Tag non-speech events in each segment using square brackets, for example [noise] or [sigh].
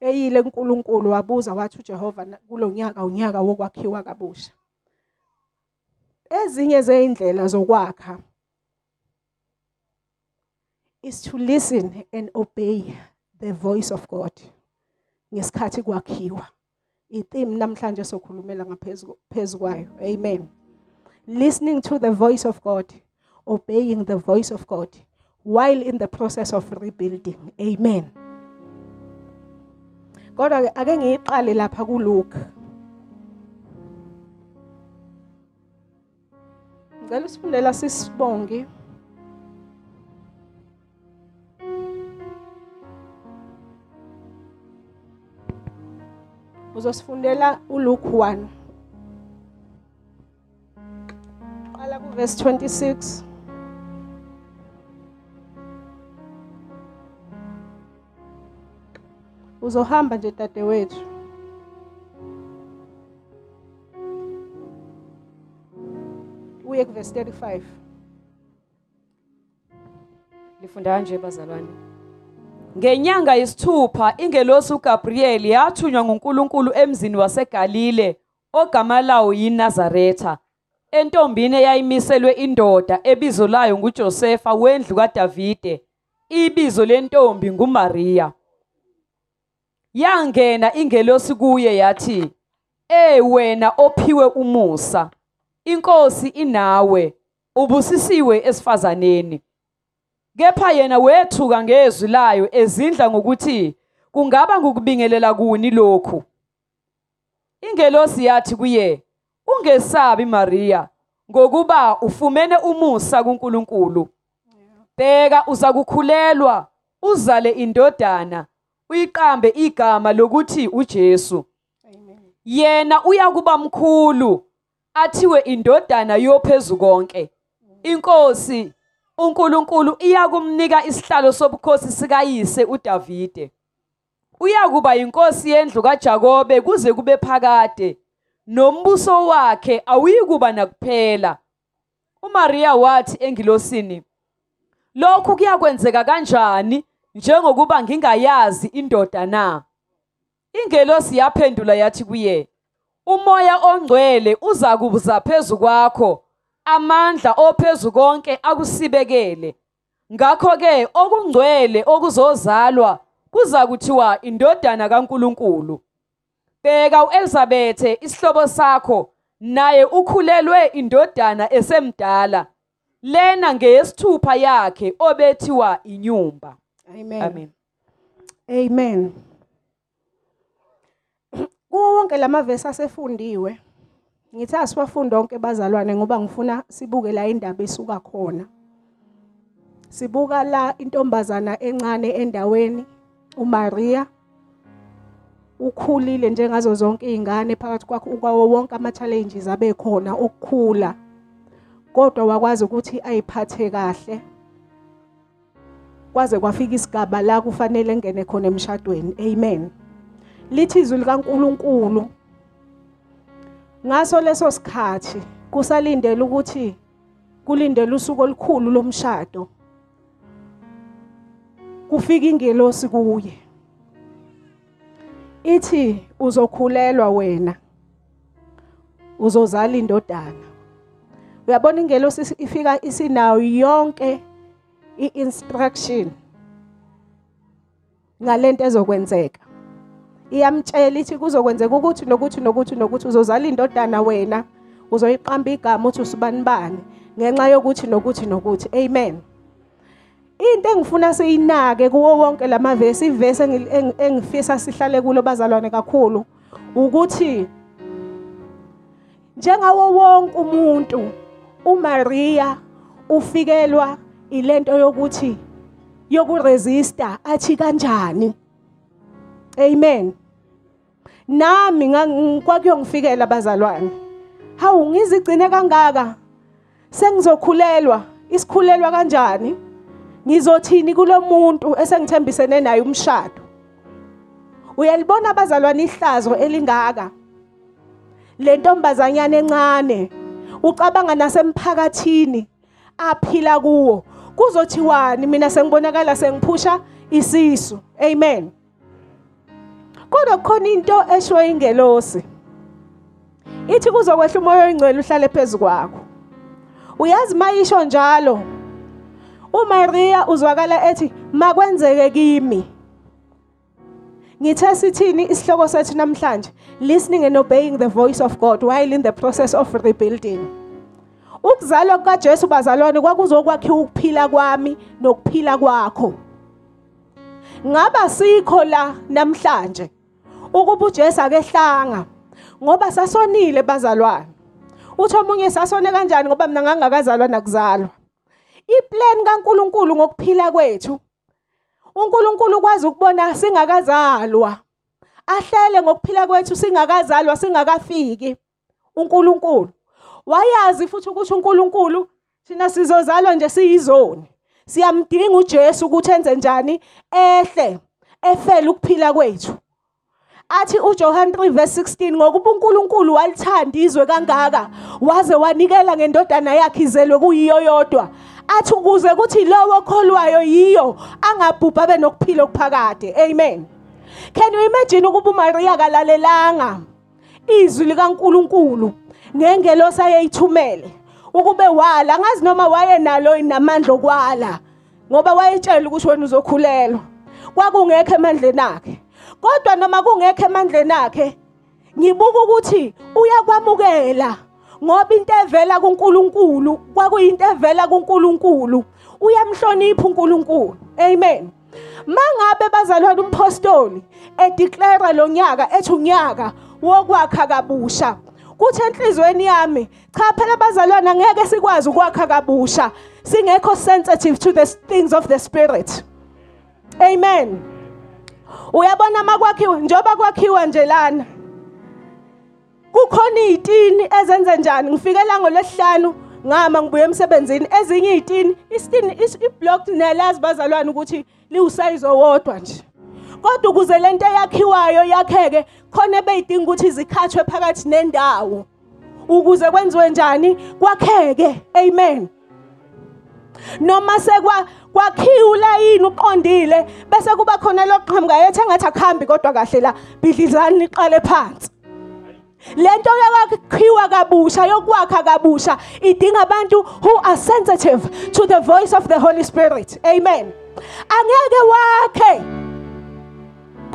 eyile kuNkulunkulu wabuza wathi uJehova kulonyaka unyaka wokwakhiwa kabusha. Ezinye zeindlela zokwakha is to listen and obey the voice of God ngesikhathi kwakhiwa. Itheme namhlanje sokhulumela ngaphezulu phezukwayo amen. Listening to the voice of God obeying the voice of God while in the process of rebuilding. Amen. Kodwa ake ngiyiqale lapha kuLuke. Ngicela usifundela sisibongi uzosifundela uLuke 1 qala kuverse 26 uzohamba nje dadewethu. Uye kuverse 35 Lifunda kanje bazalwane. Ngenyanga yesithupha ingelosi uGabriel yathunywa nguNkulunkulu emzini waseGalile ogama lawo yiNazaretha. Entombini eyayimiselwe indoda ebizo layo nguJosefa wendlu kaDavide. Ibizo lentombi nguMaria Yangena ingelosi kuye yathi Eh wena ophiwe umusa inkosi inawe ubusisiwe esifazaneni. Kepha yena wethuka ngezwi layo ezindla ngokuthi kungaba ngukubingelela kuni lokhu? Ingelosi yathi kuye ungesabi Maria ngokuba ufumene umusa kuNkulunkulu. Bheka uza kukhulelwa uzale indodana uyiqambe igama lokuthi uJesu. Yena uyakuba mkhulu athiwe indodana yophezukonke inkosi uNkulunkulu iyakumnika isihlalo sobukhosi sikayise uDavide. Uyakuba inkosi yendlu kaJakobe kuze kube phakade. Nombuso wakhe awuyikuba nakuphela. uMaria wathi engilosini lokhu kuyakwenzeka kanjani? Njengokuba ngingayazi indoda na? Ingelosi yaphendula yathi kuye umoya ongcwele uza kuza phezu kwakho amandla ophezu konke akusibekele. Ngakho ke okungcwele okuzozalwa kuza kuthiwa indodana kaNkuluNkulu. Bheka uElizabethe isihlobo sakho naye ukhulelwe indodana esemdala. Lena ngeyesithupha yakhe obethiwa inyumba. Amen. Amen. Amen. Kuwo wonke lamavesi asefundiwe ngithi asiwafunde onke bazalwane ngoba ngifuna sibuke la indaba esuka khona. Sibuka la intombazana encane endaweni uMaria ukhulile njengazo zonke izingane phakathi kwakho kwawo wonke ama challenges abekhona okukhula kodwa wakwazi ukuthi ayiphathe kahle. Kwaze kwafika isigaba la kufanele ngene khona emshadweni. Amen. Lithi izwi likaNkuluNkulu ngaso leso sikhathi kusalindele ukuthi kulindele usuku olukhulu lomshado. Kufika ingelosi kuye. Ithi uzokhulelwa wena uzozala indodana. Uyabona ingelosi ifika isinayo yonke i-instruction ngalento ezokwenzeka. Iyamtshela ithi kuzokwenzeka ukuthi nokuthi nokuthi nokuthi uzozala indodana wena uzoyiqamba igama uthi usibani bani ngenxa yokuthi nokuthi nokuthi. Amen. Into engifuna siyinake kuwo wonke lamavesi ivesi engifisa sihlale kulo bazalwane kakhulu ukuthi njengawo wonke umuntu uMaria ufikelwa ilento yokuthi yokuresista athi kanjani? Amen. Nami kwakuyongifikela bazalwane. Hawu ngizigcine kangaka? Sengizokhulelwa? Isikhulelwa kanjani? Ngizothini kulomuntu esengithembisene naye umshado? Uyalibona abazalwane ihlazo elingaka? Le ntombazanyana encane ucabanga nasemphakathini aphila kuwo kuzothiwani mina sengibonakala sengiphusha isisu. Amen. Kodwa kukhona into eshiwo ingelosi. Ithi kuzokwehla umoya oyingcwele uhlale phezu kwakho. Uyazi mayisho njalo uMaria uzwakala ethi makwenzeke kimi. Ngithe sithini isihloko sethu namhlanje? Listening and obeying the voice of God while in the process of rebuilding. Ukuzalwa kukaJesu bazalwane kwakuzokwakhiwa ukuphila kwami nokuphila kwakho. Ngaba sikho la namhlanje? Ukuba uJesu akehlanga ngoba sasonile bazalwane. Uthi omunye sasone kanjani ngoba mina ngangakazalwa nakuzalwa? Iplan kaNkuluNkulu ngokuphila kwethu uNkulunkulu ukwazi ukubona singakazalwa. Ahlele ngokuphila kwethu singakazalwa singakafiki. uNkulunkulu wayazi futhi ukuthi uNkulunkulu thina sizozalwa nje siyizoni. Siyamdinga uJesu ukuthi enze njani? Ehle efele ukuphila kwethu. Athi uJohn 3 verse 16 ngokuba uNkulunkulu walithanda izwe kangaka waze wanikela ngendodana yakhe izelwe kuyiyo yodwa. Athi ukuze kuthi lowo okholwayo yiyo angabhubha benokuphila okuphakade. Amen. Can you imagine ukuba uMaria kalalelanga izwi likaNkuluNkulu. Ngengelosi ayeyithumele ukube wala angazi noma wayenalo inamandla okwala ngoba wayetshela ukuthi wena uzokhulelwa. Kwakungekho emandleni akhe. Kodwa noma kungekho emandleni akhe ngibuka ukuthi uyakwamukela ngoba into evela kuNkulunkulu kwakuyinto evela kuNkulunkulu. Uyamhlonipha uNkulunkulu. Amen. Mangabe bazalwane umpostoli edeclare lo nyaka ethi unyaka wokwakha kabusha kuthi enhlizweni yami cha phela bazalwane angeke sikwazi ukwakha kabusha. Singekho sensitive to the things of the spirit. Amen. Uyabona makwakhiwa njoba kwakhiwa nje lana kukhona izitini ezenze njani? Ngifike la ngolesihlanu ngama ngibuye emsebenzini. Ezinye izitini isitini iblocked nelazi bazalwane ukuthi liwusayizo wodwa nje. Kodwa ukuze lento eyakhiwayo yakheke khona beyidinga ukuthi zikhathwe phakathi nendawo. Ukuze kwenziwe njani? Kwakheke. Amen. Noma sekwa kwakhiwa ulayini uqondile bese kuba khona loqhamuka yethe engathi akuhambi kodwa kahle la bidlizani liqale phansi. Lento yakhiwa kabusha yokwakha kabusha idinga abantu who are sensitive to the voice of the holy spirit. Amen. Angeke wakhe.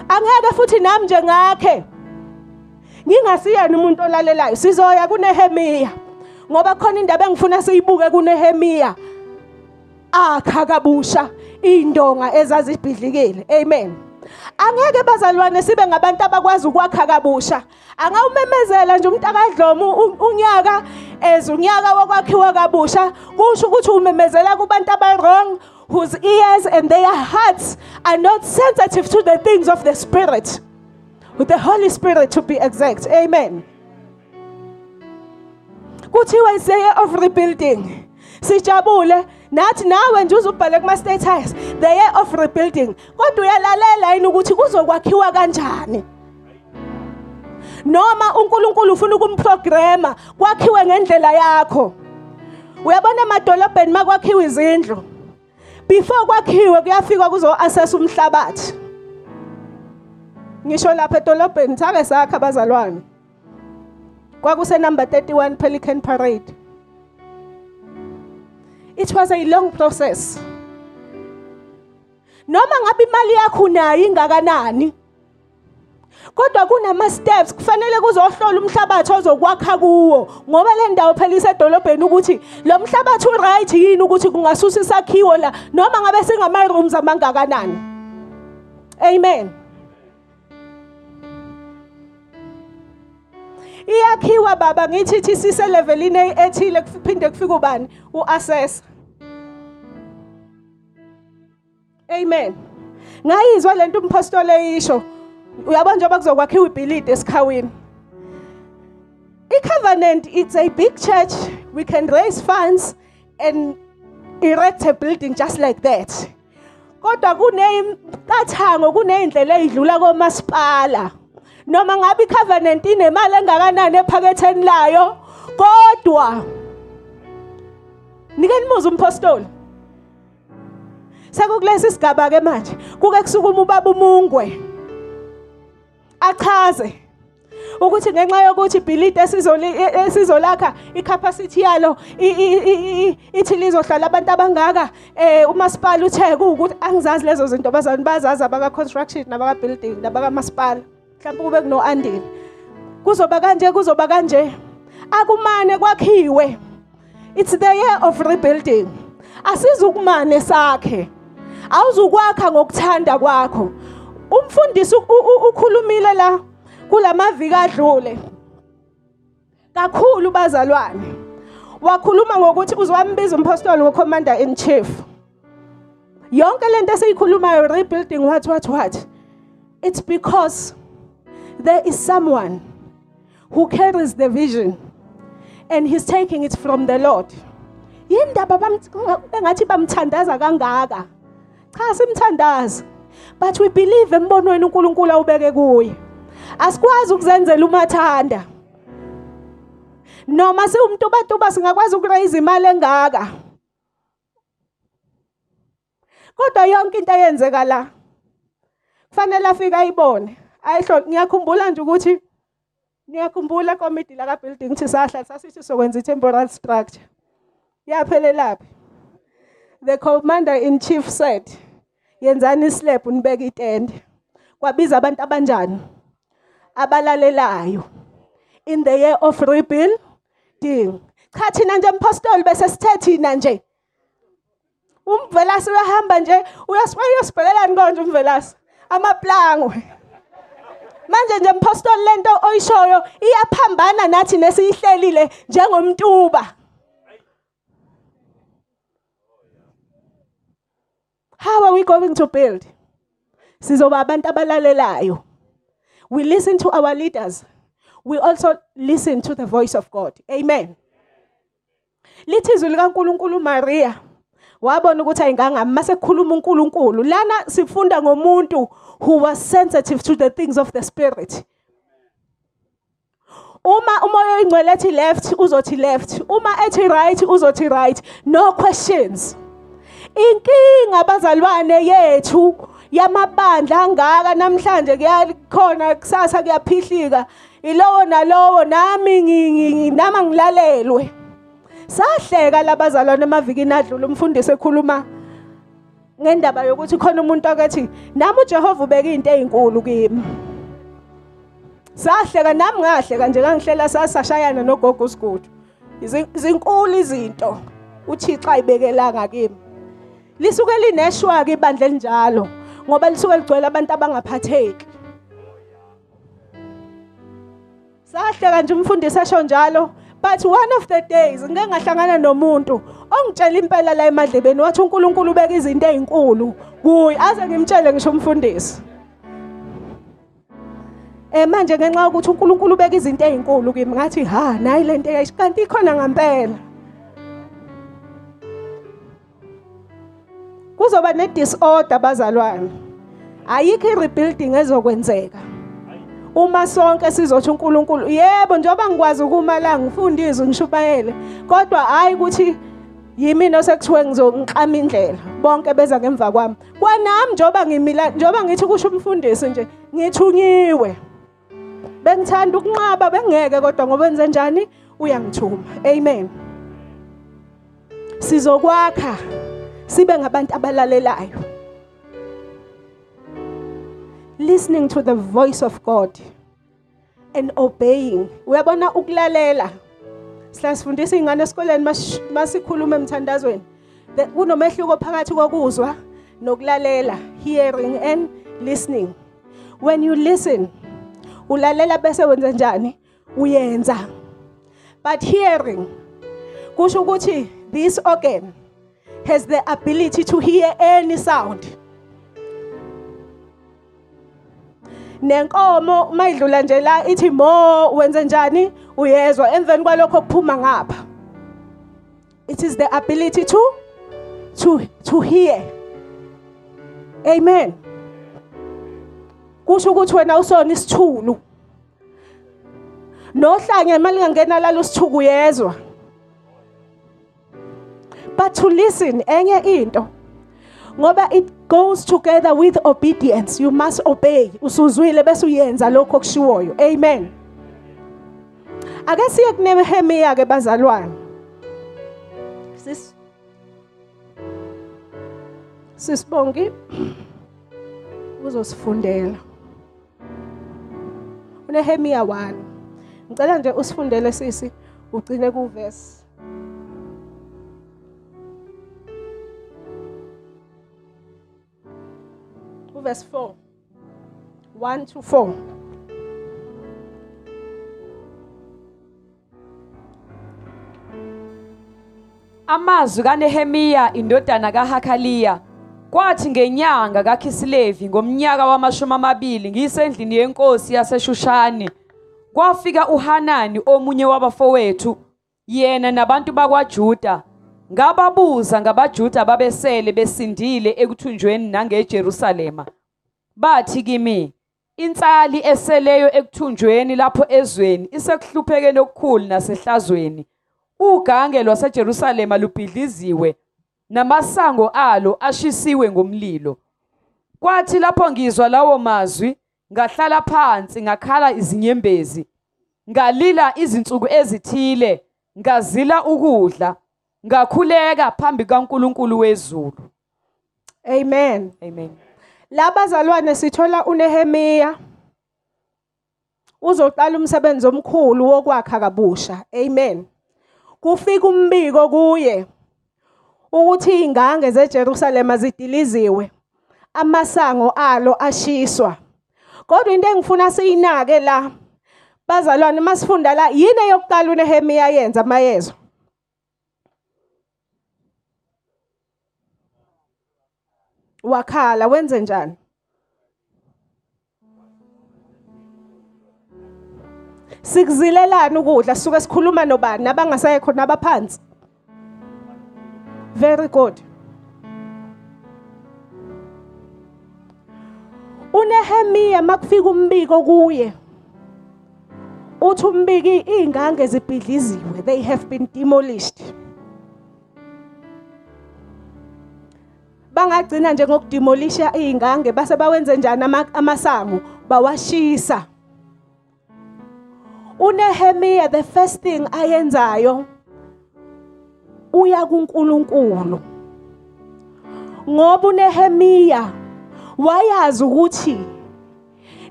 Angeke futhi nami nje ngakhe. Ngingasiyena umuntu olalelayo. Sizoya kuNehemiya. Ngoba khona indaba engifuna siyibuke kuNehemiya. Akha kabusha indonga ezazibhidlikile. Amen. Angeke bazalwane sibe ngabantu abakwazi ukwakha kabusha. Angawumemezela nje umntakadlomo unyaka as unyaka wokwakhiwa kabusha. Kusho ukuthi umemezela kubantu aba-wrong whose ears and their hearts are not sensitive to the things of the spirit with the holy spirit to be exact. Amen. Kuthiwa is the year of rebuilding. Sijabule nathi nawe nje uzubhale kuma status the year of rebuilding. Kodwa uyalalela yini ukuthi kuzokwakhiwa kanjani? Noma uNkulunkulu ufuna ukumprograma kwakhiwe ngendlela yakho. Uyabona emadolobheni makwakhiwa izindlu? Before kwakhiwe kuyafika kuzo assess umhlabathi. Ngisho lapha edolobheni sake sakha abazalwane. Kwakuse number 31 Pelican Parade. It was a long process. Noma ngabe imali yakho unayo ingakanani? Kodwa kunama steps kufanele kuzohlola umhlabathi ozokwakha kuwo ngoba le ndawo phela isedolobheni ukuthi lo mhlabathi uright yini ukuthi kungasusa isakhiwo la noma ngabe singama rooms amangakanani. Amen. Iyakhiwa baba ngithi thi sise levelini ethile kuphinde kufike ubani? Uassess. Amen. Ngayizwa lento umpostoli eyisho uyabona njengoba kuzokwakhiwa ibhilidi esikhawini? I-covenant it's a big church. We can raise funds and erect a building just like that. Kodwa kuney'qathango kuney'ndlela ey'dlula komasipala. Noma ngabe i-covenant inemali engakanani ephaketheni layo kodwa nike nimuze umpostoli. Sekukulesi sigaba ke manje kuke kusukuma ubaba umungwe. Achaze ukuthi ngenxa yokuthi ibhilidi esizoli- e- esizolakha icapacity yalo i- i- i- i- ithi lizohlala abantu abangaka eh umasipala uthe ukuthi angizazi lezo zinto bazani bazazi abaka construction nabaka building nabaka masipala mhlawumbe kube kuno andile kuzoba kanje kuzoba kanje. Akumane kwakhiwe. It's the year of rebuilding. Asizukumane sakhe. Awuzukwakha ngokuthanda kwakho. Umfundisi ukhulumile la kulamaviki adlule. Kakhulu bazalwane. Wakhuluma ngokuthi uzowambiza umpostoli ngocommander in chief. Yonke lento esiyikhulumayo rebuilding what what what? It's because there is someone who carries the vision and he's taking it from the lord. Yindaba bam- engathi bamthandaza kangaka? Cha simthandazi but we believe embonweni uNkulunkulu awubeke kuye. Asikwazi ukuzenzela umathanda. Noma siwumntubatuba singakwazi ukuraise imali engaka. Kodwa yonke into eyenzeka la kufanele afike ayibone. Ayihlo ngiyakhumbula nje ukuthi ngiyakhumbula komiti la ka building ukuthi sahla sasithi sokwenza i-temporal structure. Yaphelelaphi? The commander in chief said yenzani islab nibeke itende. Kwabiza abantu abanjani? Abalalelayo. In the year of rebuilding. Cha thina nje mpostoli bese sithe thina nje. Umvelasi uyahamba nje uyasibhekelani konje umvelasi? Amaplangwe. Manje nje mpostoli lento oyishoyo iyaphambana nathi nesiyihlelile njengomtuba. How are we going to build? Sizoba abantu abalalelayo. We listen to our leaders. We also listen to the voice of God. Amen. Lithi izwi likaNkuluNkulu Maria wabona ukuthi ayingangami mase kukhuluma uNkulunkulu. Lana sifunda ngomuntu who was sensitive to the things of the spirit. Uma umoya oyingcwele ethi left uzothi left, uma ethi right uzothi right. No questions. Inkinga abazalwane yethu yamabandla angaka namhlanje kuyakhona kusasa kuyaphihlika. Ilowo nalowo nami nama ngilalelwe. Sahleka labazalwane emavikini adlule umfundisi ekhuluma ngendaba yokuthi khona umuntu akathi nami uJehova ubeka izinto ezinkulu kimi. Sahleka nami ngahleka nje ngangihlela sasashayana nogogo uSigudu Izi- zinkulu izinto uThixo ayibekelanga kimi lisuke lineshwa ke ibandla elinjalo ngoba lisuke ligcwele abantu abangaphatheki. Sahleka nje umfundisi esho njalo but one of the days ngike ngahlangana nomuntu ongitshela impela la emadlebeni wathi uNkulunkulu ubeka izinto ezinkulu kuye aze ngimtshele ngisho umfundisi. Eh manje ngenxa yokuthi uNkulunkulu ubeka izinto ezinkulu kimi ngathi ha nayi lento eyisho kanti ikhona ngempela. Kuzoba ne-disorder bazalwane ayikho i-rebuilding ezokwenzeka. Uma sonke sizothi uNkulunkulu yebo njengoba ngikwazi ukuma la ngifunda izwi ngishumayele kodwa hayi ukuthi yimina osekuthiwe ngizongiklama indlela bonke beza ngemva kwami. Kwanami njengoba ngimila njengoba ngithi kusho umfundisi nje ngithunyiwe. Bengithanda ukunqaba bengeke kodwa ngoba enze njani? Uyangithuma. Amen. Sizokwakha. Sibe ngabantu abalalelayo. Listening to the voice of God and obeying. Uyabona ukulalela? Siyasifundisa ingane esikoleni mas- masikhuluma emthandazweni. Kunomehluko phakathi kokuzwa nokulalela hearing and listening. When you listen ulalela bese wenza njani? Uyenza. But hearing kusho ukuthi this organ has the ability to hear any sound. Nenkomo mayidlula nje la ithi mo wenze njani? Uyezwa. Emveni kwalokho kuphuma ngapha. It is the ability to to to hear. Amen. Kusho ukuthi wena usona isithulu. Nohlanye malingangena lalo sithuku uyezwa. But to listen enye into. Ngoba it goes together with obedience. You must obey. Usuzwile bese uyenza lokho okushiwoyo. Amen. Ake siye kunehemiya ke bazalwane. Sis sisibongi uzosifundela. Unehemiya 1 ngicela nje usifundele sisi. Ugcine kuverse verse 4 1 to 4 Amazwi kaNehemiya indodana kaHakaliya kwathi ngenyanga kaKhisilevi ngomnyaka wamashumi amabili ngisendlini yenkosi yaseShushani kwafika uHanani omunye wabafowethu yena nabantu bakwaJuda ngababuza ngabaJuda babesele besindile ekuthunjweni nangeJerusalema. Bathi kimi insali eseleyo ekuthunjweni lapho ezweni isekuhluphekeni okukhulu nasehlazweni. Ugange lwaseJerusalema lubhidliziwe namasango alo ashisiwe ngomlilo. Kwathi lapho ngizwa lawo mazwi ngahlala phansi ngakhala izinyembezi. Ngalila izinsuku ezithile ngazila ukudla. Ngakhuleka phambi kaNkuluNkulu wezulu. Amen. Amen. Labazalwane sithola uNehemiya. Uzoqala umsebenzi omkhulu wokwakha kabusha. Amen. Kufika umbiko kuye ukuthi ingange zeJerusalema zidiliziwe amasango alo ashiswa. Kodwa into engifuna siyinake la bazalwane masifunda la yini eyokuqala uNehemiya yenza mayezwa wakhala wenze njani? Sikuzilelana ukudla sisuke sikhuluma nobani nabangasekho nabaphansi very good. uNehemiya makufika umbiko kuye. Uthi umbiki ingange zibhidliziwe they have been demolished. Bangagcina nje ngokudemolisha izingange base bawenze njani amasango bawashisa. uNehemiya the first thing ayenzayo uya kuNkulunkulu. Ngoba uNehemiya wayazi ukuthi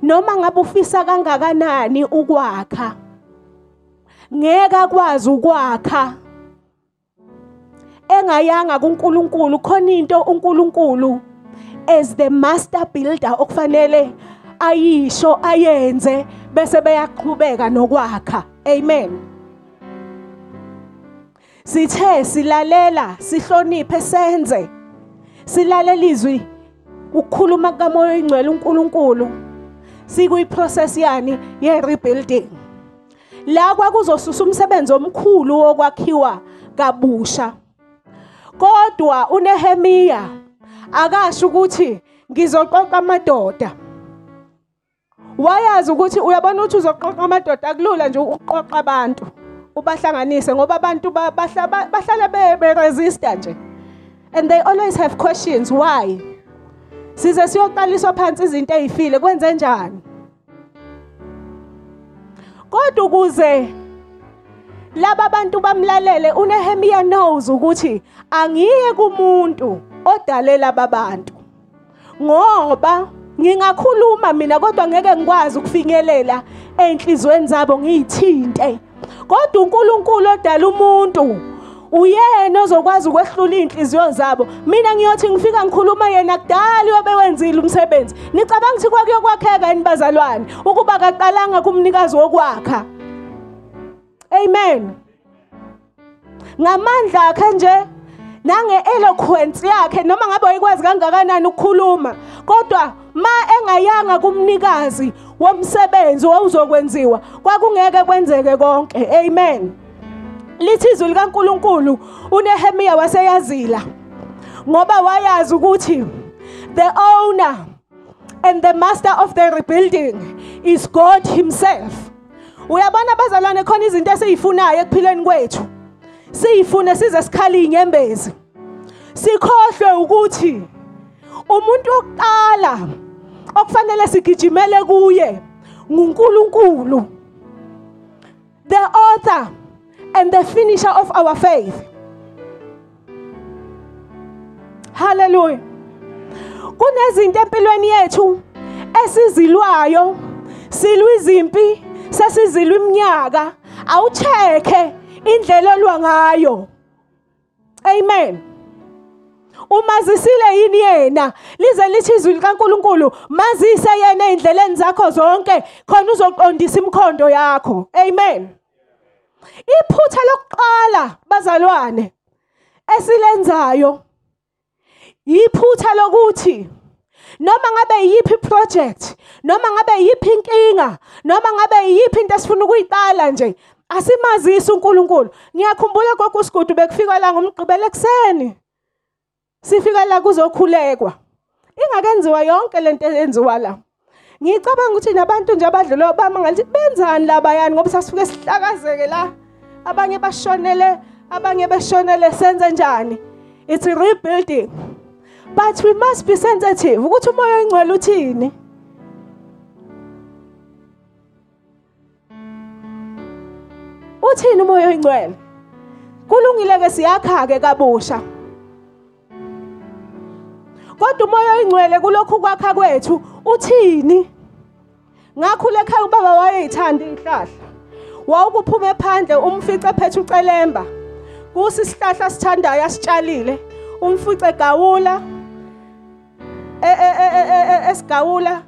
noma ngabe ufisa kangakanani ukwakha ngeke akwazi ukwakha. Engayanga kuNkulunkulu khona into uNkulunkulu as the master builder okufanele ayisho ayenze bese beyaqhubeka nokwakha. Amen. Sithe silalela sihloniphe senze. Silalela izwi ukukhuluma kamoya ingcwele uNkulunkulu. Sikuyiprocess yani ye rebuilding la kwakuzosusa umsebenzi omkhulu wokwakhiwa kabusha. Kodwa uNehemiya akasho ukuthi ngizoqoqa amadoda. Wayazi ukuthi uyabona ukuthi uzoqoqa amadoda? Akulula nje ukuqoqa abantu ubahlanganise ngoba abantu bahlala be-resista nje. And they always have questions why? Size siyoqaliswa phansi izinto ezifile kwenze njani kodwa ukuze laba bantu bamlalele uNehemiya knows ukuthi angiye kumuntu odalela ababantu ngoba ngingakhuluma mina kodwa ngeke ngikwazi ukufinyelela enhlizweni zabo ngiyithinte. Kodwa uNkulunkulu odala umuntu uyena ozokwazi ukwehlula inhliziyo zabo. Mina ngiyothi ngifika ngikhuluma yena kudala obewenzile umsebenzi. Nicabanga ukuthi kwakuyokwakheka yini bazalwane? Ukuba kaqalanga kumnikazi wokwakha. Amen. Ngamandla akhe nje nange-eloquence yakhe noma ngabe wayekwazi kangakanani ukukhuluma kodwa ma engayanga kumnikazi womsebenzi owuzokwenziwa kwakungeke kwenzeke konke. Amen. Lithi izwi likaNkuluNkulu uNehemiya waseyazila ngoba wayazi ukuthi the owner and the master of the rebuilding is God himself. Uyabona bazalwane khona izinto esiyifunayo ekuphileni kwethu? Siyifune size sikhale inyembezi sikhohlwe ukuthi umuntu wokuqala okufanele sigijimele kuye nguNkulunkulu the author and the finisher of our faith. Hallelujah. Kunezinto empilweni yethu esizilwayo silwa izimpi sesizilwa iminyaka. Awucheke indlela olwa ngayo. Amen. Umazisile yini yena? Lize lithi izwi likaNkuluNkulu mazise yena ezindleleni zakho zonke khona uzoqondisa imikhondo yakho. Amen. Iphutha lokuqala bazalwane esilenzayo iphutha lokuthi noma ngabe yiphi project noma ngabe yiphi inkinga noma ngabe yiphi into esifuna ukuyiqala nje asimazisi uNkulunkulu. Ngiyakhumbula kokusigudu bekufika la ngomgqibelo ekseni sifika la kuzokhulekwa. Ingakenziwa yonke lento eyenziwa la. Ngicabanga ukuthi nabantu nje abadlula bama ngathi benzani labayani ngoba sasifike sihlakazeke la? Abanye bashonele abanye beshonele senze njani? It's a rebuilding. But we must be sensitive. Ukuthi umoya oyingcwele uthini? Uthini umoya oyingcwele? Kulungile ke siyakha ke kabusha. Kodwa umoya oyingcwele kulokhu kwakha kwethu uthini? Ngakhule ekhaya ubaba wayeyithanda izihlahla wawukuphuma ephandle umfice phethe ucelemba. Kusi isihlahla sithandayo asitshalile. Umfice gawula esigawula.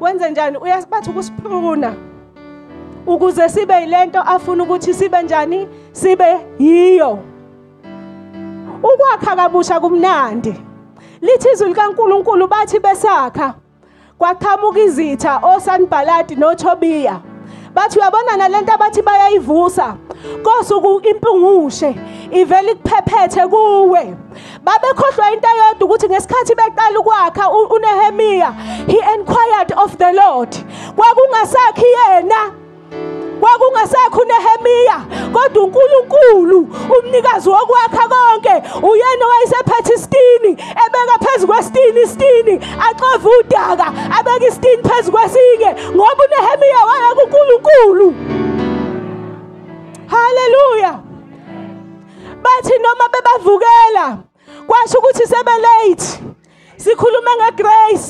Wenze njani? Uyabathi ukusiphuna ukuze sibe yilento afuna ukuthi sibe njani? Sibe yiyo. Ukwakha kabusha kumnandi. Lithi izwi likaNkuluNkulu bathi besakha kwaqhamuka izitha oSanbalati noTobiya bathi uyabona nalento abathi bayayivusa? Kosuku impungushe ivele ikuphephethe kuwe. Babekhohlwa into eyodwa ukuthi ngesikhathi beqala ukwakha uNehemiya he inquired of the Lord. Kwakungasakhi yena kwakungasekho uNehemiya kodwa uNkulunkulu umnikazi wokwakha konke uyena owayesephethe isitini ebeka phezu kwesitini isitini axove udaka abeka isitini phezu kwesinye ngoba uNehemiya waya kuNkulunkulu. Haleluya bathi noma bebavukela kwasho ukuthi sebe late sikhuluma ngegrace.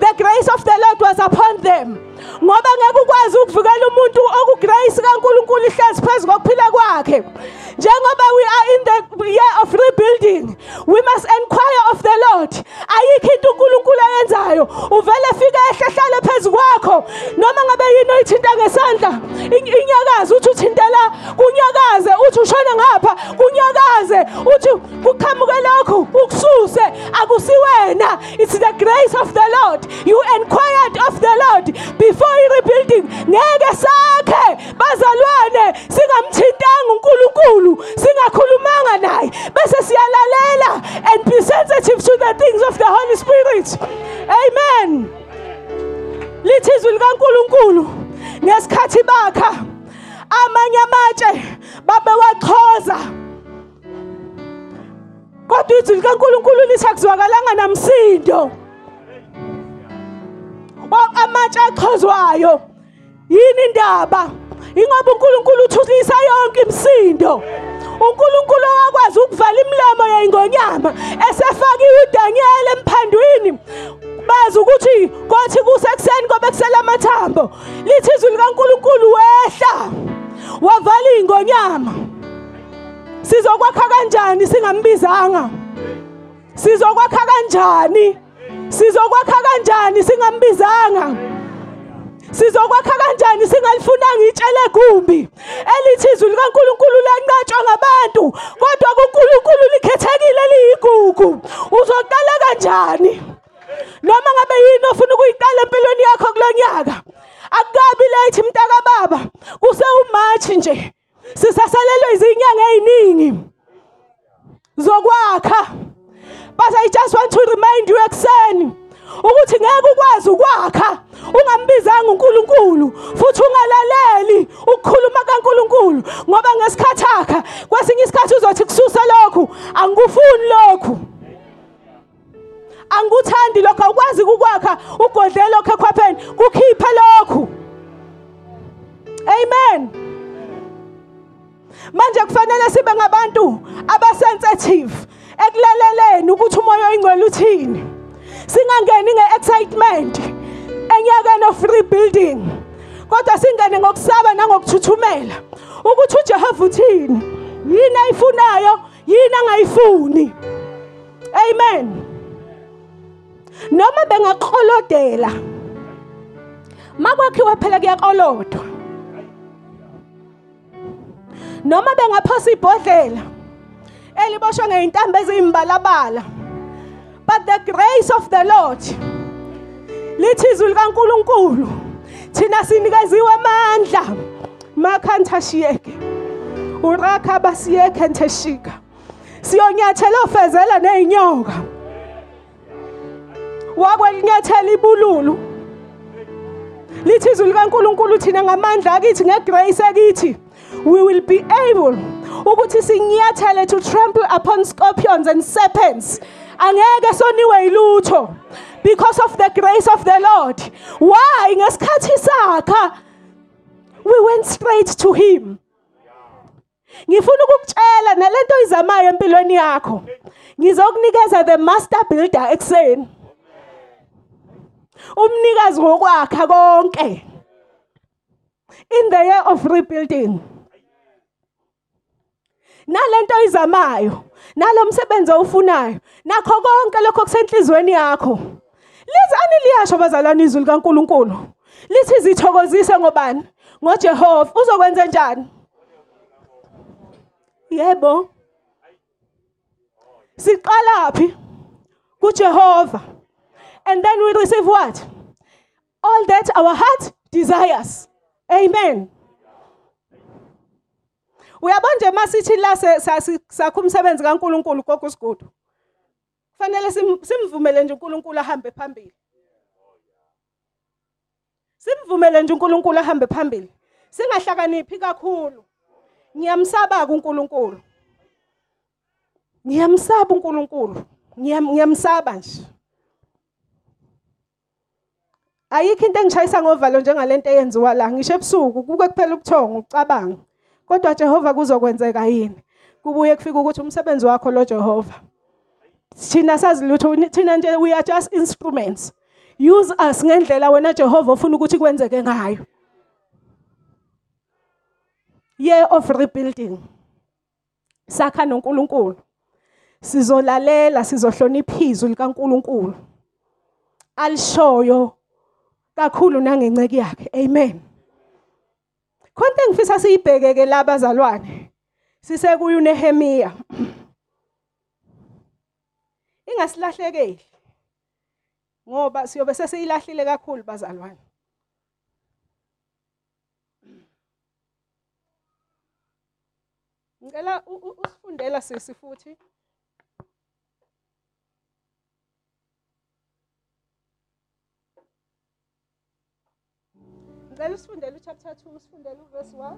The grace of the Lord was upon them. Ngoba ngeke ukwazi ukuvikela umuntu okugrace kaNkuluNkulu ihlezi phezu kokuphila kwakhe. Njengoba we are in the year of rebuilding we must inquire of the Lord. Ayikho into uNkulunkulu ayenzayo. Uvele fike ehle hlale phezu kwakho. Noma ngabe yini oyithinta ngesandla inyakazi uthi uthinta la kunyakaze uthi ushona ngapha kunyakaze uthi kuqhamuke lokhu ukususe akusiwena it's the grace of the Lord. You inquired of the Lord before i-rebuilding ngeke sakhe. Bazalwane singamthintanga uNkulunkulu singakhulumanga naye. Bese siyalalela and be sensitive to the things of the Holy Spirit. Amen. Lithi izwi likaNkulunkulu ngesikhathi bakha amanye amatshe babewaxhoza kodwa izwi likaNkulunkulu lithi akuzwakalanga namsindo. Amatshe achozwayo yini indaba? Ingoba uNkulunkulu uthulisa yonke imisindo. uNkulunkulu wakwazi ukuvala imilomo yeyingonyama esefakiwe uDaniel emphandwini bazi ukuthi kothi kusekuseni ngoba kusela amathambo lithi izwi likaNkulunkulu wehla wavala ingonyama sizokwakha kanjani singambizanga? Sizokwakha kanjani? Sizokwakha kanjani? Singambizanga. Sizokwakha kanjani? Singalifunanga itshele gumbi. Elithi izwi likaNkuluNkulu lanqatshwa ngabantu kodwa kuNkulunkulu likhethekile liyigugu. Uzoqala kanjani? Noma ngabe yini ofuna ukuyiqala empilweni yakho kulonyaka akukabi late mntaka baba kuse umarch nje. Sisasalelwe izinyanga eziningi. Zokwakha. But i just want to remind you ekseni ukuthi ngeke ukwazi ukwakha ungambizanga uNkulunkulu futhi ungalaleli ukukhuluma kaNkulunkulu ngoba ngesikhathi akha kwesinye isikhathi uzothi kususa lokhu angikufuni lokhu. Angikuthandi lokho awukwazi ukukwakha ugodle lokho ekhwapheni kukhiphe lokhu. Amen. Manje kufanele sibe ngabantu abasensitive ekulaleleni ukuthi umoya oyingcwele uthini? Singangeni ngeexcitement. Enyakeni of rebuilding. Kodwa singene ngokusaba nangokuthuthumela ukuthi uJehova uthini? Yini ayifunayo? Yini angayifuni? Amen. Noma bengaqolodela makwakhiwe phela kuyakolodwa. Noma bengaphosa ibhodlela eliboshwe ngeintambo eziyimbalabala. But the grace of the lord lithi izwi likankulunkulu thina sinikeziwe amandla. Makhantashiyeke. Uraka basiyeke nteshika siyonyathela ofezela ney'nyoka. Wakwelinyathela ibululu. Lithi izwi likankulunkulu thina ngamandla akithi ngegrace akithi we will be able ukuthi sinyathele to trample upon scorpions and serpents. Angeke soniwe yilutho. Because of the grace of the lord. Why? Ngesikhathi sakha we went straight to him. Ngifuna ukukutshela nalento oyizamayo empilweni yakho. Ngizokunikeza the master builder ekuseni. Umnikazi wokwakha konke. In the year of rebuilding. Nalento oyizamayo nalo msebenzi owufunayo nakho konke lokho kusenhlizweni yakho. Lizani liyasho bazalwane izwi likaNkuluNkulu. Lithi zithokozise ngobani? ngoJehova. Uzokwenza njani? Yebo. Siqala phi kuJehova. And then we receive what? All that our heart desires. Amen. Uyabona nje masithi la sakho umsebenzi kaNkuluNkulu gogo sigudu kufanele simvumele nje uNkulunkulu ahambe phambili. Simvumele nje uNkulunkulu ahambe phambili. Singahlakaniphi kakhulu? Ngiyamsaba kuNkulunkulu ngiyamsaba uNkulunkulu. Ngiyamsaba nje. Ayikho into engishayisa ngovalo njengalento eyenziwa la. Ngisho ebusuku kuke kuphela ubuthongo ucabanga kodwa Jehova kuzokwenzeka yini? Kubuye kufika ukuthi umsebenzi wakho lo Jehova. Thina sazi lutho thina nje we are just instruments. Use us ngendlela wena Jehova ufuna ukuthi kwenzeke ngayo. Year of rebuilding. Sakha noNkulunkulu. Sizolalela sizohlonipha izwi likaNkulunkulu alishoyo kakhulu nangenceke yakhe. Amen. Khonto engifisa siyibheke-ke la bazalwane. Sisekuyo uNehemiya. Ingasilahlekeli ngoba siyobe sesiyilahlile kakhulu bazalwane. Ngicela usifundela sisi futhi. Ngicela usifundele uchapter 2 usifundele uverse 1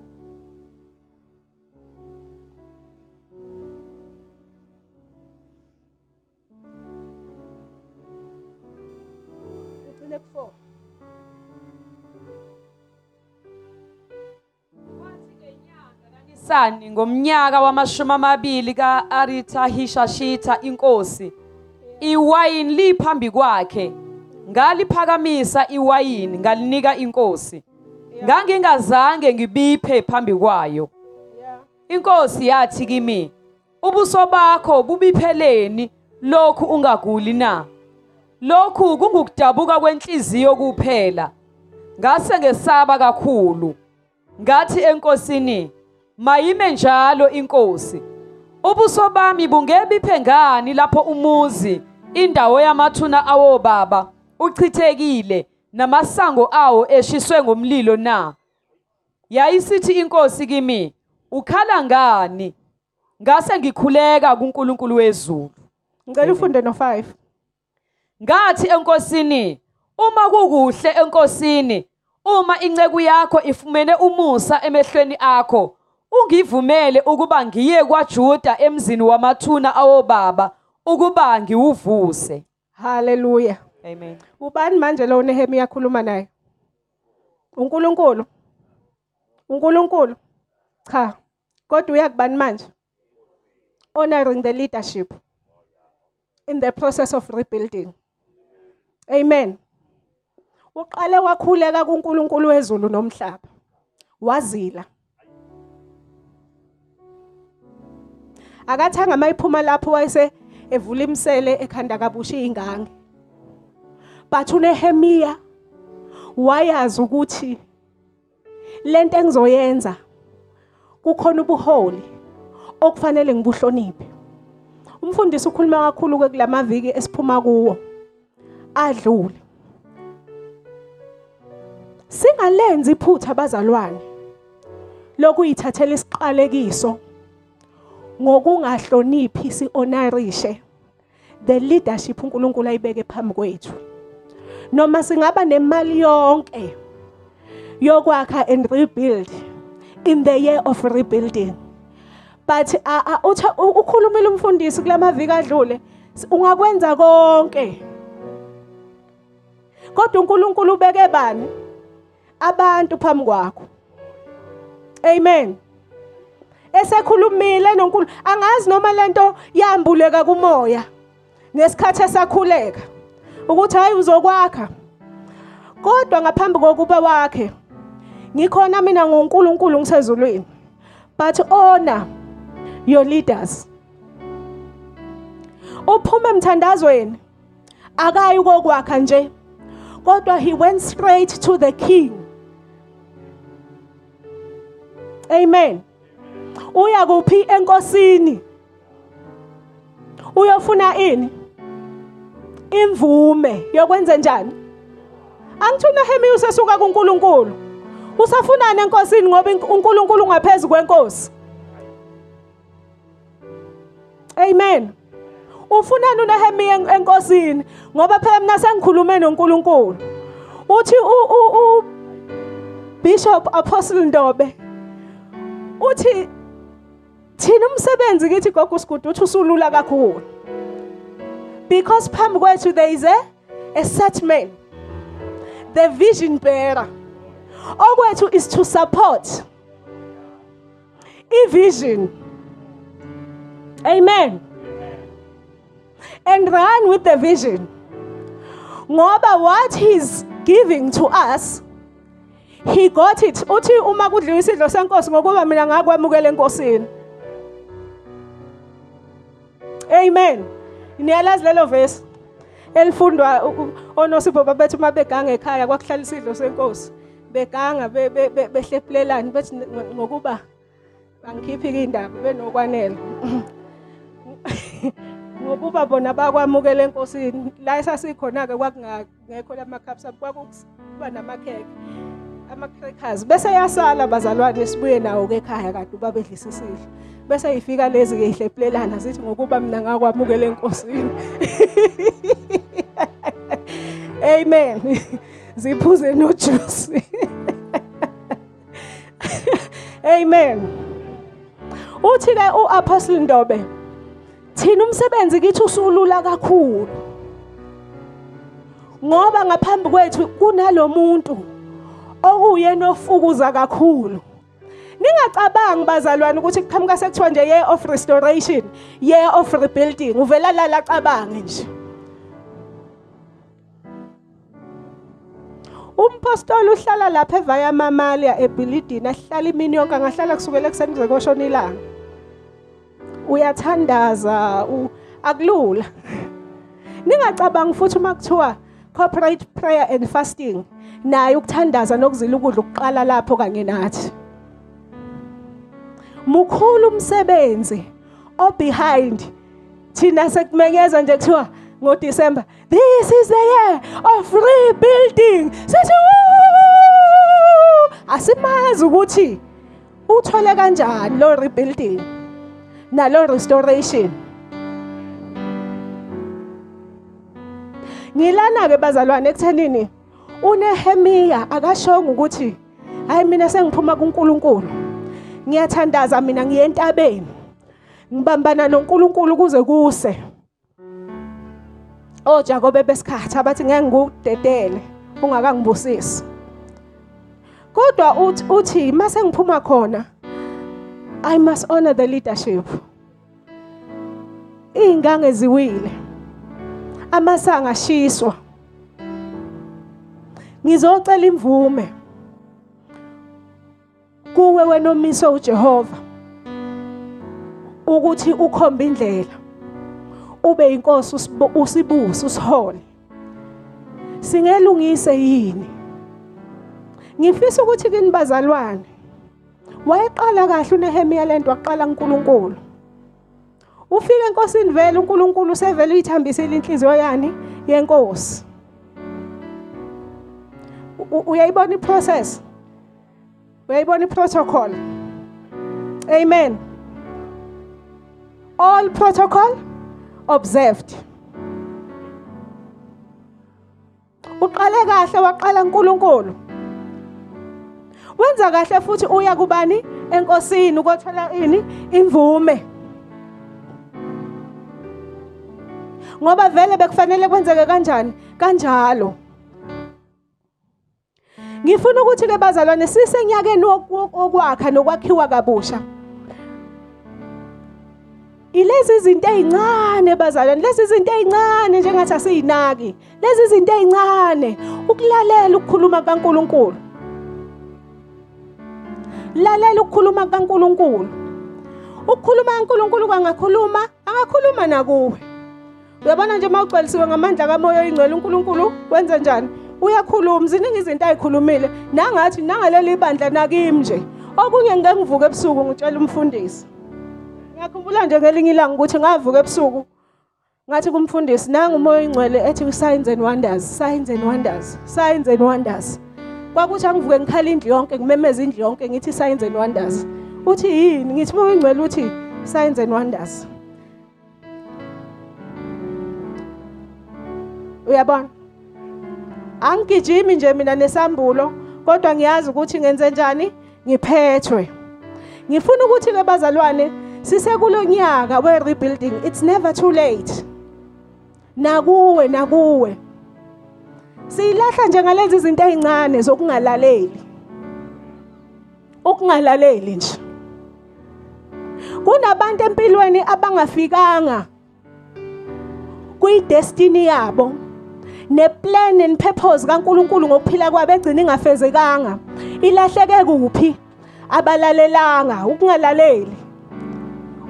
ugcine ku-4 Sani ngomnyaka wamashumi amabili ka-Arithahishashita inkosi iwayini liphambi kwakhe. Ngaliphakamisa iwayini ngalinika inkosi. Ngangingazange ngibiphe phambi kwayo. Inkosi yathi kimi ubuso bakho bubipheleni lokhu ungaguli na? Lokhu kungukudabuka kwenhliziyo kuphela. Ngase ngesaba kakhulu. Ngathi enkosini mayime njalo inkosi. Ubuso bami bungebiphe ngani lapho umuzi indawo yamathuna awobaba uchithekile? Namasango awo eshiswe ngomlilo na? Yayisithi inkosi kimi ukhala ngani? Ngase ngikhuleka kuNkulunkulu wezulu. Ngicela ufunde no5 ngathi enkosini uma kukuhle enkosini uma inceku yakho ifumene umusa emehlweni akho ungivumele ukuba ngiye kwaJuda emzini wamathuna awobaba ukuba ngiwuvuse. Haleluya Amen. ubani manje lo Nehemiya akhuluma naye? uNkulunkulu. uNkulunkulu. Cha kodwa uyakubani manje? Honoring the leadership. In the process of rebuilding. Amen. Uqale wakhuleka kuNkulunkulu wezulu nomhlaba. Wazila. Akathanga mayiphuma lapho wayese evula imsele ekhanda kabusha ingange but uNehemiya wayazi ukuthi lento engizoyenza kukhona ubuholi okufanele ngibuhloniphe. Umfundisi ukhuluma kakhulu ke kulamaviki esiphuma kuwo adlule. Singalenzi iphutha abazalwane lokuyithathela isiqalekiso ngokungahloniphi si-honorishe the leadership uNkulunkulu ayibeke phambi kwethu. Noma singaba nemali yonke yokwakha and rebuild in the year of rebuilding. But ukhulumile umfundisi kulamaviki adlule ungakwenza konke. Kodwa uNkulunkulu ubeke bani? Abantu phambi kwakho. Amen. Esekhulumile noNkulunkulu angazi noma lento yambuleka kumoya ngesikhathi esakhuleka. Ukuthi hayi uzokwakha. Kodwa ngaphambi kokuba wakhe ngikhona mina ngoNkulunkulu ngisezulwini but honor your leaders. Uphume emthandazweni akayi kokwakha nje kodwa he went straight to the king. Amen. Uya kuphi enkosini? Uyofuna ini? Imvume. Yokwenza njani? Angithi uNehemiya usesuka kuNkulunkulu. Usafunana enkosini ngoba uNkulunkulu ngaphezulu kwenkosi. Amen. Ufunana uNehemiya enkosini ngoba phela mina sengikhulume noNkulunkulu. Uthi u Bishop Apostle Ndobe uthi thina umsebenzi kithi gogo sigudu uthi usulula kakhulu. Because phambi kwethu there is a, a set man. The vision bearer. Okwethu is to support. I-vision amen. And run with the vision. Ngoba what he's giving to us he got it. Uthi uma kudliwa isidlo senkosi ngokuba mina ngakwamukela enkosini. Amen. Niyalazi lelo verse elifundwa onosipho babethu uma beganga ekhaya kwakuhlala isidlo senkosi. Beganga behlephulelani bethi ngokuba angikhiphi indaba benokwanele. Ngokuba bona bakwamukela enkosini la esasikhona ke kwakungekho lamakhapsa kwakuba namakheke ama-crackers bese yasala bazalwane sibuye nawo ke ekhaya kade ubabedlisa isidlo bese yifika lezi ke ihlephulelana zithi ngokuba mina ngakwamukela enkosini. [laughs] Amen. Ziphuze nojuice [laughs] amen. Uthi ke uapostle Ndobe thina umsebenzi kithi usulula kakhulu. Ngoba ngaphambi kwethu kunalomuntu okuyena ofukuza kakhulu Ningacabangi bazalwane ukuthi kuqhamuka sekuthiwa nje year of restoration, year of rebuilding. Uvela la lacabange nje. Umpostoli uhlala lapha evaya mamalia ebhilidini ahlala imini yonke angahlala kusukela ekuseni kuze koshona ilanga. Uyathandaza akulula. [laughs] Ningacabangi futhi uma kuthiwa corporate prayer and fasting naye ukuthandaza nokuzila ukudla ukuqala lapho kanye nathi. Mukhulu umsebenzi o behind thina sekumenyeza nje kuthiwa ngoDecember this is the year of rebuilding. Sithi asimazi ukuthi uthole kanjani lo rebuilding nalo restoration. Ngilana ke bazalwane ekuthenini uNehemiya akashonga ukuthi hayi mina sengiphuma kuNkulunkulu. Ngiyathandaza mina ngiye entabeni. Ngibambana noNkulunkulu kuze kuse. oJakobe besikhathi abathi ngeke ngikudedele ungakangibusisi. Kodwa uthi mase ngiphuma khona I must honor the leadership. Iy'ngange ziwile. Amasanga ashiswa ngizocela imvume. Kuwe wena omiso uJehova ukuthi ukhomba indlela ube inkosi usibusa usihole singelungise yini? Ngifisa ukuthi kini bazalwane. Wayeqala kahle uNehemiya lento waqala uNkulunkulu. Ufika enkosini vele uNkulunkulu usevele uyithambisile inhliziyo yani? Yenkosi. Uyayibona iprocess uyayibona iprotocol amen. All protocol observed. Uqale kahle waqala uNkulunkulu. Wenza kahle futhi uya kubani? Enkosini ukothola ini? Imvume. Ngoba vele bekufanele kwenzeke kanjani? Kanjalo. Ngifuna ukuthi ke bazalwane sisenyakeni wokwakha nokwakhiwa kabusha. Ilezi zinto ezincane bazalwane lezi zinto ezincane njengathi asiyinaki lezi zinto ezincane ukulalela ukukhuluma kaNkuluNkulu lalela ukukhuluma kaNkuluNkulu ukukhuluma kaNkuluNkulu kangakhuluma angakhuluma nakuwe. Uyabona nje mawugcwalisiwe ngamandla kamoya oyingcwele uNkulunkulu wenza njani? Uyakhuluma ziningi izinto ayikhulumile. Nangathi nangaleli bandla nakimi nje okunye ngeke ngivuke ebusuku ngitshela umfundisi. Ngiyakhumbula nje ngelinye ilanga ukuthi ngavuka ebusuku ngathi kumfundisi nanga umoya oyingcwele ethi signs and wonders signs and wonders signs and wonders. Kwakuthi angivuke ngikhala indlu yonke ngimemeza indlu yonke ngithi signs and wonders. Uthi yini? Ngithi uma ingcwele uthi signs and wonders. Uyabona? Angigijimi nje mina nesambulo kodwa ngiyazi ukuthi ngenze njani? Ngiphethwe. Ngifuna ukuthi ke bazalwane sisekulonyaka we rebuilding it's never too late. Nakuwe nakuwe. Siyilahla nje ngalezi zinto ezincane zokungalaleli. Ukungalaleli nje. Kunabantu empilweni abangafikanga. Kuyidestiny yabo. Neplan and purpose kaNkuluNkulu ngokuphila kwabo egcina ingafezekanga. Ilahleke kuphi? Abalalelanga ukungalaleli.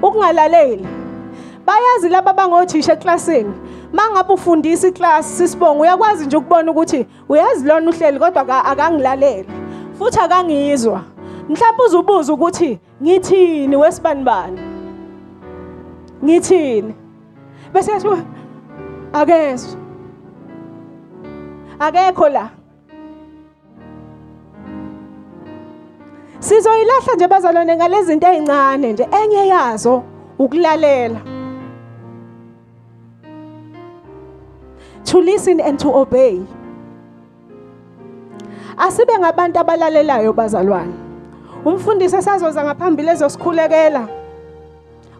Ukungalaleli. Bayazi laba bangothisha eklasini mangabe ufundisa iclass sisibonga uyakwazi nje ukubona ukuthi uyazi lona uhleli kodwa akangilaleli futhi akangizwa mhlawumbe uzubuza ukuthi ngithini wesibanibani? Ngithini? Bese yathi akezwe. Akekho la sizoyilahla nje bazalwane ngalezi zinto ezincane nje enye yazo ukulalela. To listen and to obey. Asibe ngabantu abalalelayo bazalwane. Umfundisi esazoza ngaphambili ezosikhulekela.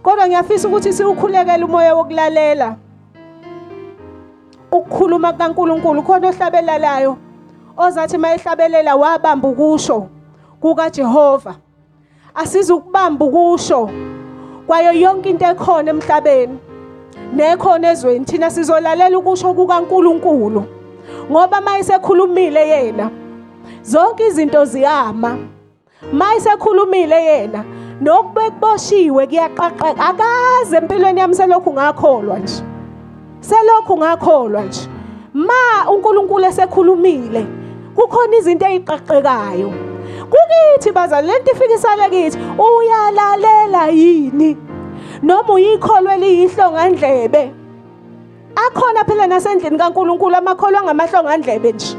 Kodwa ngiyafisa ukuthi siwukhulekele umoya wokulalela. Ukukhuluma kaNkuluNkulu khona ohlabelelayo ozathi mayehlabelela wabamba ukusho kukaJehova. Asizukubamba ukusho kwayo yonke into ekhona emhlabeni nekhona ezweni. Thina sizolalela ukusho kukaNkuluNkulu ngoba mayisekhulumile yena zonke izinto ziyama. Mayisekhulumile yena nokubekuboshiwe kuyaqaqeka akaze empilweni yami selokhu ngakholwa nje. Selokhu ngakholwa nje. Ma uNkulunkulu esekhulumile kukhona izinto eziqaqekayo kukithi bazali lento ifika isale kithi uyalalela yini? Noma uyikholwe eliyihlongandlebe akhona phela nasendlini kaNkuluNkulu amakholwa ngamahlongandlebe nje.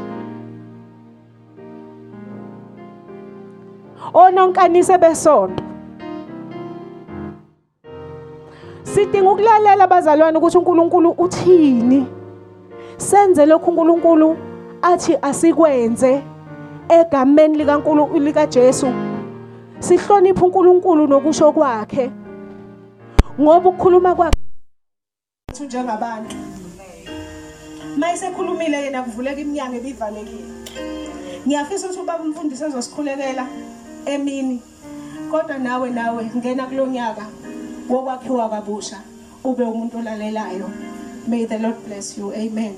Ononkanise besonto sidinga ukulalela abazalwane ukuthi uNkulunkulu uthini. Senze lokhu uNkulunkulu athi asikwenze egameni likaNkulunkulu likaJesu. Sihloniphe uNkulunkulu nokusho kwakhe. Ngoba ukukhuluma kwakhe njengabantu. Mayisekhulumile yena kuvuleka iminyango ebivalekile. Ngiyafisa ukuthi ubaba umfundisi ezosikhulekela emini. Kodwa nawe nawe ngena kulonyaka wokwakhiwa kabusha ube umuntu olalelayo. May the lord bless you. Amen.